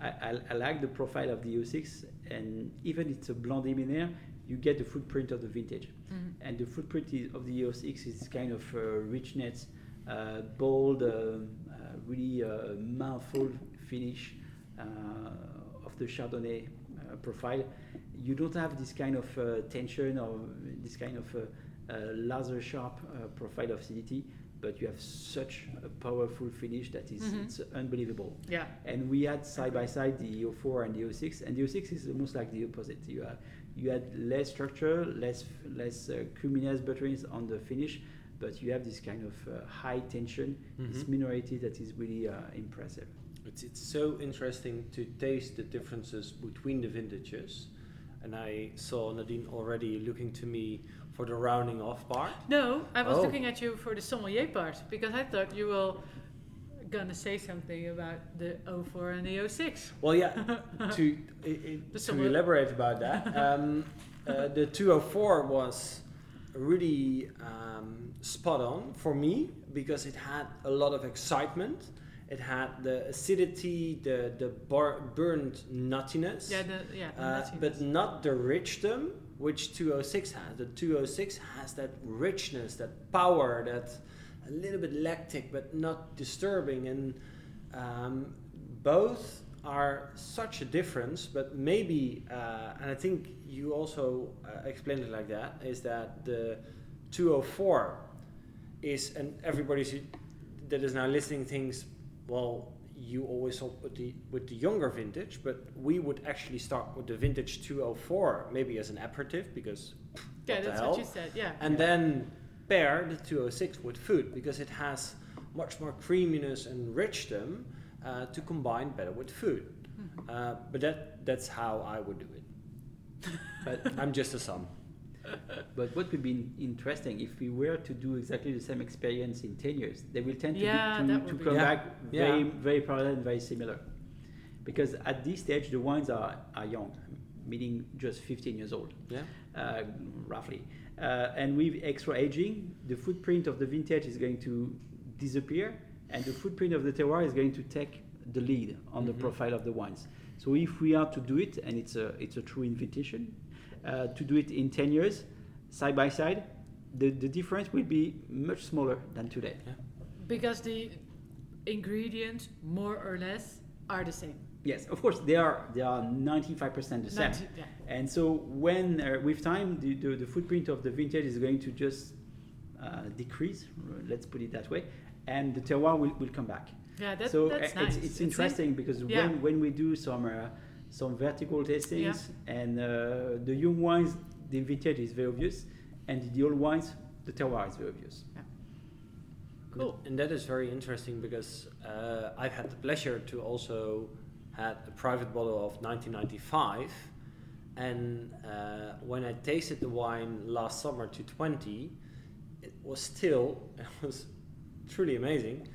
I, I, I like the profile of the 06. And even it's a Blanc des Millénaires, you get the footprint of the vintage. Mhm. And the footprint is, of the 06 is kind of uh, richness, uh, bold, uh, uh, really uh, mouthful finish uh, of the Chardonnay uh, profile. You don't have this kind of uh, tension or this kind of uh, uh, laser sharp uh, profile of acidity, but you have such a powerful finish that is Mhm. it's unbelievable. yeah And we had side by side the 04 and the 06, and the 06 is almost like the opposite. You had, you had less structure, less less uh, creaminess, butteriness on the finish, but you have this kind of uh, high tension, this Mhm. minerality that is really uh, impressive. It's, it's so interesting to taste the differences between the vintages. And I saw Nadine already looking to me for the rounding off part. no I was Oh. looking at you for the sommelier part because I thought you were gonna say something about the 04 and the 06 Well, yeah, [LAUGHS] to, i i to elaborate about that, [LAUGHS] um, uh, the 204 was really um, spot on for me because it had a lot of excitement. It had the acidity, the, the bar- burnt nuttiness. yeah the yeah the Uh, nuttiness. but not the richdom which 206 has. The 206 has that richness, that power, that a little bit lactic but not disturbing. And um, both are such a difference, but maybe, uh, and I think you also uh, explained it like that, is that the 204 is, and everybody that is now listening thinks, well, you always saw with the with the younger vintage, but we would actually start with the vintage 204 maybe as an aperitif because yeah what the that's hell? what you said yeah and then pair the 206 with food because it has much more creaminess and richdom uh, to combine better with food. Mhm. Uh, but that that's how I would do it. but I'm just a son. But what would be interesting if we were to do exactly the same experience in 10 years, they will tend to, Yeah, be, to, to be- come Yeah. back very, Yeah. very parallel and very similar. Because at this stage, the wines are, are young, meaning just 15 years old, Yeah. uh, roughly. Uh, and with extra aging, the footprint of the vintage is going to disappear, and the footprint of the terroir is going to take the lead on the Mhm. profile of the wines. So if we are to do it, and it's a, it's a true invitation, uh, to do it in 10 years, side by side, the, the difference will be much smaller than today. because the ingredients more or less are the same Yes, of course, they are, they are 95% the same. 90 yeah. And so when, uh, with time, the, the, the footprint of the vintage is going to just uh, decrease, let's put it that way, and the terroir will, will come back. Yeah, that, so that's uh, nice. it's, it's in- interesting because yeah. when, when we do some uh, some vertical tastings and uh, the young wines, the vintage is very obvious, and the old wines, the terroir is very obvious. Cool. And that is very interesting because uh, I've had the pleasure to also had a private bottle of 1995, and uh, when I tasted the wine last summer to 20, it was still [LAUGHS] it was truly amazing.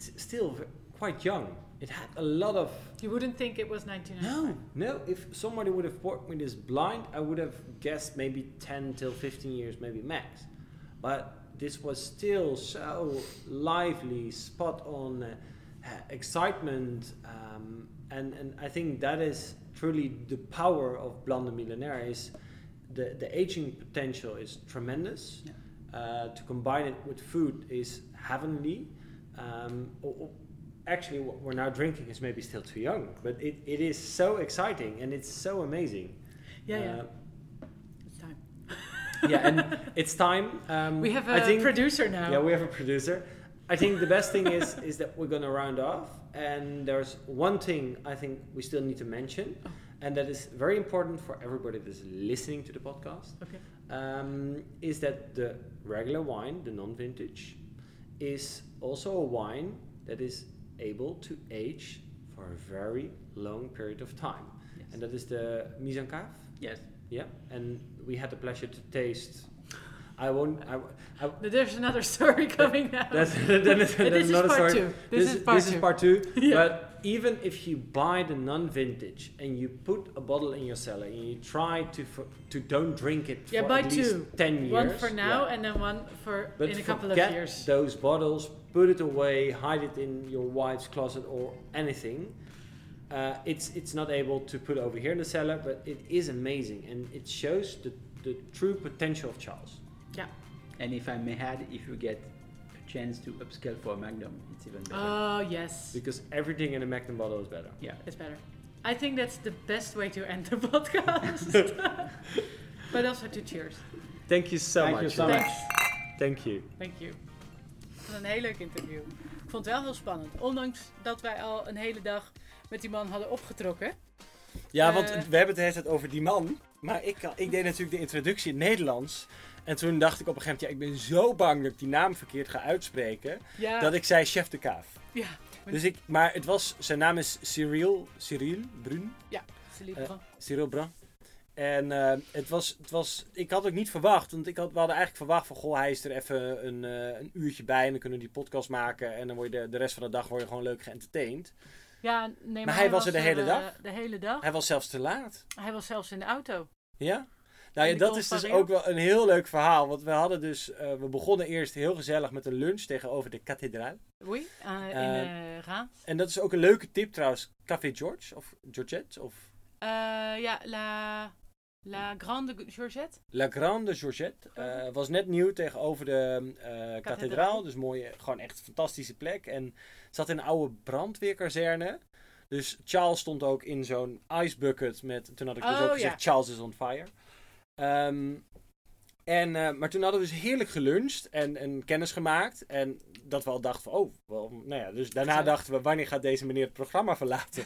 t- still v- quite young. It had a lot of You wouldn't think it was 1995. no, no. If somebody would have bought me this blind, I would have guessed maybe 10 till 15 years, maybe max. But this was still so lively, spot on, uh, excitement, um, and and I think that is truly the power of Blanc des Millénaires. Is the the aging potential is tremendous. Yeah. Uh, to combine it with food is heavenly. Um, o- o- actually what we're now drinking is maybe still too young but it, it is so exciting and it's so amazing Yeah, yeah. Uh, It's time. yeah and [LAUGHS] it's time um, We have a think, producer now. yeah we have a producer i think the best thing is is that we're going to round off and there's one thing i think we still need to mention Oh. and that is very important for everybody that's listening to the podcast Okay. um, is that the regular wine, the non-vintage, is also a wine that is able to age for a very long period of time, Yes. and that is the mise en cave. yes. Yeah, and we had the pleasure to taste. I won't. I, I, There's another [LAUGHS] story coming now. that's, that is, But that's this is part story. two. This, is part this two. is part two. [LAUGHS] Yeah. But even if you buy the non-vintage and you put a bottle in your cellar and you try to to don't drink it Yeah, for buy at least two. 10 years. One for now yeah. and then one for But in a couple of years. those bottles, put it away, hide it in your wife's closet or anything. Uh, it's it's not able to put over here in the cellar, but it is amazing and it shows the, the true potential of Charles. Yeah. And if I may add, if you get a chance to upscale for a Magnum, it's even better. Oh yes, Because everything in a Magnum bottle is better. yeah. it's better. I think that's the best way to end the [LAUGHS] podcast. [LAUGHS] but also to cheers. Thank you so Thank much. you so Thank- much. Thank you. Thank you. Was een heel leuk interview. Ik vond het wel heel spannend. Ondanks dat wij al een hele dag met die man hadden opgetrokken. Ja, want Eh. we hebben het de hele tijd over die man. Maar ik, ik deed natuurlijk de introductie in het Nederlands. En toen dacht ik op een gegeven moment, ja, ik ben zo bang dat ik die naam verkeerd ga uitspreken. Ja, Dat ik zei chef de kaaf. ja, Dus ik, maar het was, zijn naam is Cyril, Cyril Brun, Celine Eh, Brun. Cyril Brun. En eh, het, was, het was, ik had ook niet verwacht, want ik had, we hadden eigenlijk verwacht van, goh, hij is er even een, eh, een uurtje bij en dan kunnen we die podcast maken. En dan word je de, de rest van de dag word je gewoon leuk geëntertained. Ja, nee, maar, hij was er de hele eh, dag? De hele dag. Hij was zelfs te laat. Hij was zelfs in de auto. Ja? Nou ja, dat is dus ook wel een heel leuk verhaal. Want we hadden dus, we begonnen eerst heel gezellig met een lunch tegenover de kathedraal. Oui, in Reims. En dat is ook een leuke tip trouwens. Café George of Georgette of ja, La, La Grande Georgette. La Grande Georgette. eh, was net nieuw tegenover de eh, kathedraal. Dus mooie, gewoon echt een fantastische plek. En zat in een oude brandweerkazerne. Dus Charles stond ook in zo'n ice bucket met, toen had ik dus Oh, ook ja. gezegd, Charles is on fire. Ehm, en, eh, maar toen hadden we dus heerlijk geluncht en, en kennis gemaakt. En dat we al dachten van, oh, wel, nou ja. Dus daarna dachten we, wanneer gaat deze meneer het programma verlaten?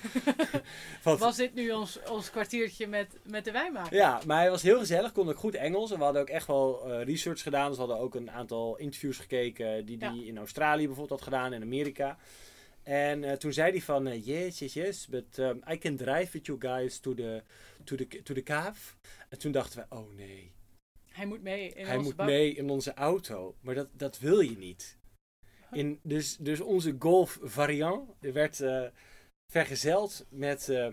[LAUGHS] Want- Was dit nu ons, ons kwartiertje met, met de wijnmaker? ja, maar hij was heel gezellig, kon ook goed Engels. En we hadden ook echt wel eh, research gedaan. Dus we hadden ook een aantal interviews gekeken die hij Ja. in Australië bijvoorbeeld had gedaan, in Amerika. En eh, toen zei hij van, eh, yes, yes, yes, but um, I can drive with you guys to the, to the, to the cave. En toen dachten we, oh nee, Hij moet mee in hij onze moet bak. mee in onze auto. Maar dat, dat wil je niet. In, dus, dus onze Golf variant werd eh, vergezeld met eh,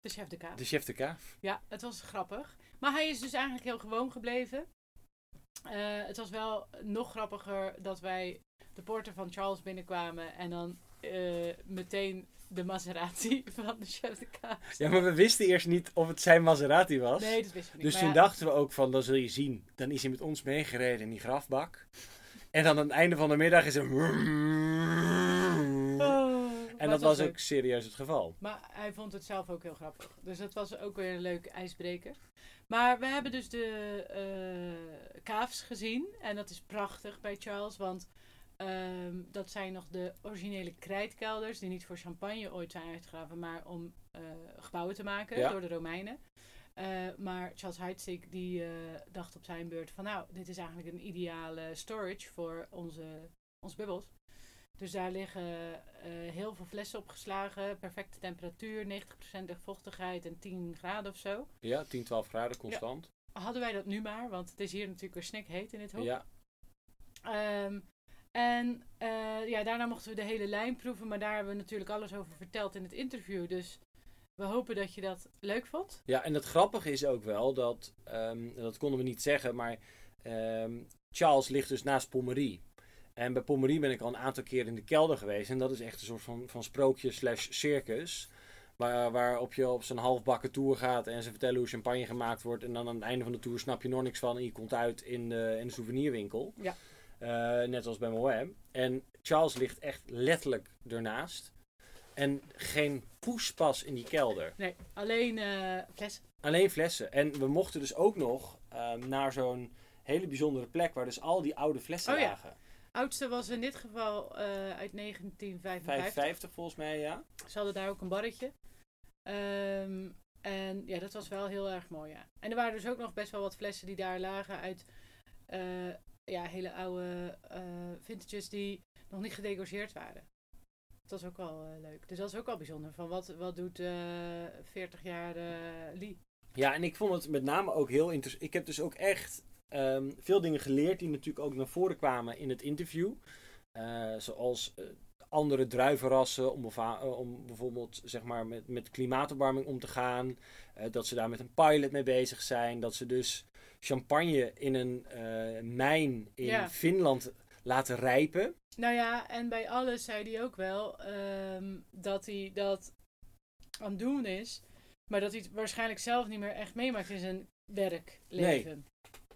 De chef de kaas. de chef de. Ja, het was grappig. Maar hij is dus eigenlijk heel gewoon gebleven. Eh, het was wel nog grappiger dat wij de poorten van Charles binnenkwamen en dan meteen de Maserati [LAUGHS] van de chef de kaas. Ja, maar we wisten eerst niet of het zijn Maserati was. Nee, dat wisten we niet. Dus toen ja, dachten we ook van, dan zul je zien. Dan is hij met ons meegereden in die grafbak. En dan aan het einde van de middag is er... Oh, En dat was leuk. ook serieus het geval. Maar hij vond het zelf ook heel grappig. Dus dat was ook weer een leuke ijsbreker. Maar we hebben dus de eh kaafs gezien. En dat is prachtig bij Charles. Want ehm, dat zijn nog de originele krijtkelders. Die niet voor champagne ooit zijn uitgegraven. Maar om eh, gebouwen te maken Ja. door de Romeinen. Eh, maar Charles Heidsieck die eh, dacht op zijn beurt van... Nou, dit is eigenlijk een ideale storage voor onze, onze bubbels. Dus daar liggen eh, heel veel flessen opgeslagen, perfecte temperatuur, 90% vochtigheid en 10 graden of zo. Ja, 10, 12 graden constant. Hadden wij dat nu maar, want het is hier natuurlijk weer snikheet in dit hoek. Ja. Ehm, en ja, daarna mochten we de hele lijn proeven, maar daar hebben we natuurlijk alles over verteld in het interview. Dus we hopen dat je dat leuk vond. ja, en het grappige is ook wel dat... ehm, dat konden we niet zeggen, maar... ehm, Charles ligt dus naast Pommerie. En bij Pommerie ben ik al een aantal keer in de kelder geweest. En dat is echt een soort van, van sprookje slash circus. Waar, waarop je op zo'n halfbakken tour gaat en ze vertellen hoe champagne gemaakt wordt. En dan aan het einde van de tour snap je nog niks van en je komt uit in de, in de souvenirwinkel. Ja. Eh, net als bij Moët. En Charles ligt echt letterlijk ernaast. En geen poespas in die kelder. Nee, alleen eh flessen. Alleen flessen. En we mochten dus ook nog ehm, naar zo'n hele bijzondere plek waar dus al die oude flessen Oh ja. lagen. Oudste was in dit geval eh, uit 1955. 55 volgens mij, ja. Ze hadden daar ook een barretje. Ehm, en ja, dat was wel heel erg mooi, ja. En er waren dus ook nog best wel wat flessen die daar lagen uit eh, ja, hele oude vintages die nog niet gedegorgeerd waren. Dat was ook wel eh, leuk. Dus dat is ook wel bijzonder. Van wat, wat doet eh 40 jaar eh Lee? Ja, en ik vond het met name ook heel interessant. Ik heb dus ook echt ehm, veel dingen geleerd die natuurlijk ook naar voren kwamen in het interview. Zoals andere druivenrassen om, om bijvoorbeeld zeg maar, met, met klimaatopwarming om te gaan. Dat ze daar met een pilot mee bezig zijn. Dat ze dus champagne in een mijn in Ja. Finland laten rijpen. Nou ja, en bij alles zei hij ook wel ehm, dat hij dat aan het doen is, maar dat hij het waarschijnlijk zelf niet meer echt meemaakt in zijn werkleven.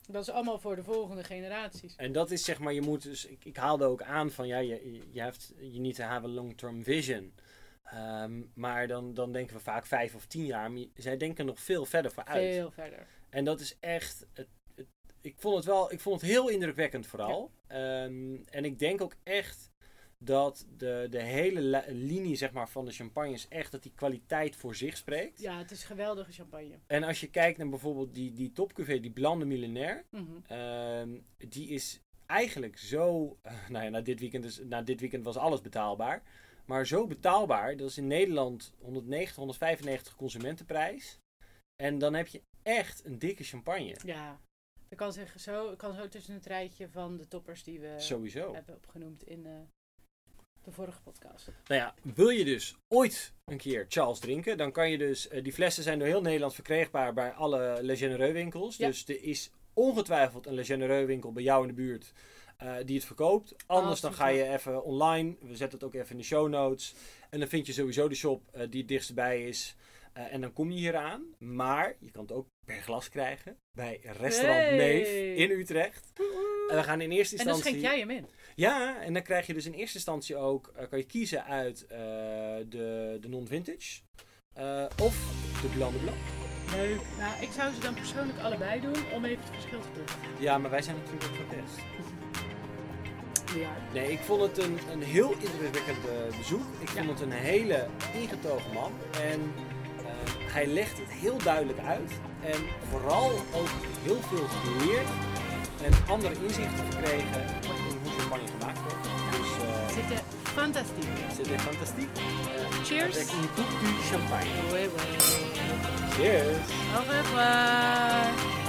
Dat is allemaal voor de volgende generaties. En dat is zeg maar, je moet dus, ik, ik haalde ook aan van ja, je, hebt, je niet te hebben long-term vision. Ehm, maar dan, dan denken we vaak vijf of tien jaar. Maar zij denken nog veel verder vooruit. Veel verder. En dat is echt. Het- ik vond het wel. Ik vond het heel indrukwekkend vooral. Ehm, en ik denk ook echt dat de, de hele linie zeg maar, van de champagnes echt dat die kwaliteit voor zich spreekt. Ja, het is geweldige champagne. En als je kijkt naar bijvoorbeeld die, die topcuvée, die Blanc de Millénaire. Mhm. Ehm, die is eigenlijk zo. [LAUGHS] nou ja, na dit, weekend is, na dit weekend was alles betaalbaar. Maar zo betaalbaar. Dat is in Nederland 190, 195 consumentenprijs. En dan heb je echt een dikke champagne. Ja, ik kan zeggen zo, ik kan zo tussen het rijtje van de toppers die we Sowieso. hebben opgenoemd in eh, de vorige podcast. Nou ja, wil je dus ooit een keer Charles drinken, dan kan je dus. eh, die flessen zijn door heel Nederland verkrijgbaar bij alle Le Genereux winkels. Ja. Dus er is ongetwijfeld een Le Genereux winkel bij jou in de buurt eh, die het verkoopt. Anders dan ga je even online. We zetten het ook even in de show notes. En dan vind je sowieso de shop die het dichtst bij is. Eh, en dan kom je hier aan. Maar je kan het ook per glas krijgen bij restaurant Hey. In Utrecht. En we gaan in eerste En dan instantie. schenk jij hem in. Ja, en dan krijg je dus in eerste instantie ook, eh, kan je kiezen uit eh, de, de non-vintage of de Blanc de Blanc. Leuk. Nou, ik zou ze dan persoonlijk allebei doen om even het verschil te proeven. Ja, maar wij zijn natuurlijk ook voor test. [LAUGHS] Ja. Nee, ik vond het een, een heel indrukwekkend bezoek. Ik vond Ja. het een hele ingetogen man. En hij legt het heel duidelijk uit. En vooral ook heel veel geleerd. En andere inzichten gekregen in hoe champagne gemaakt wordt. Dus c'était fantastiek. Cheers. Avec une coupe du champagne. Oui, oui. Cheers! Au revoir.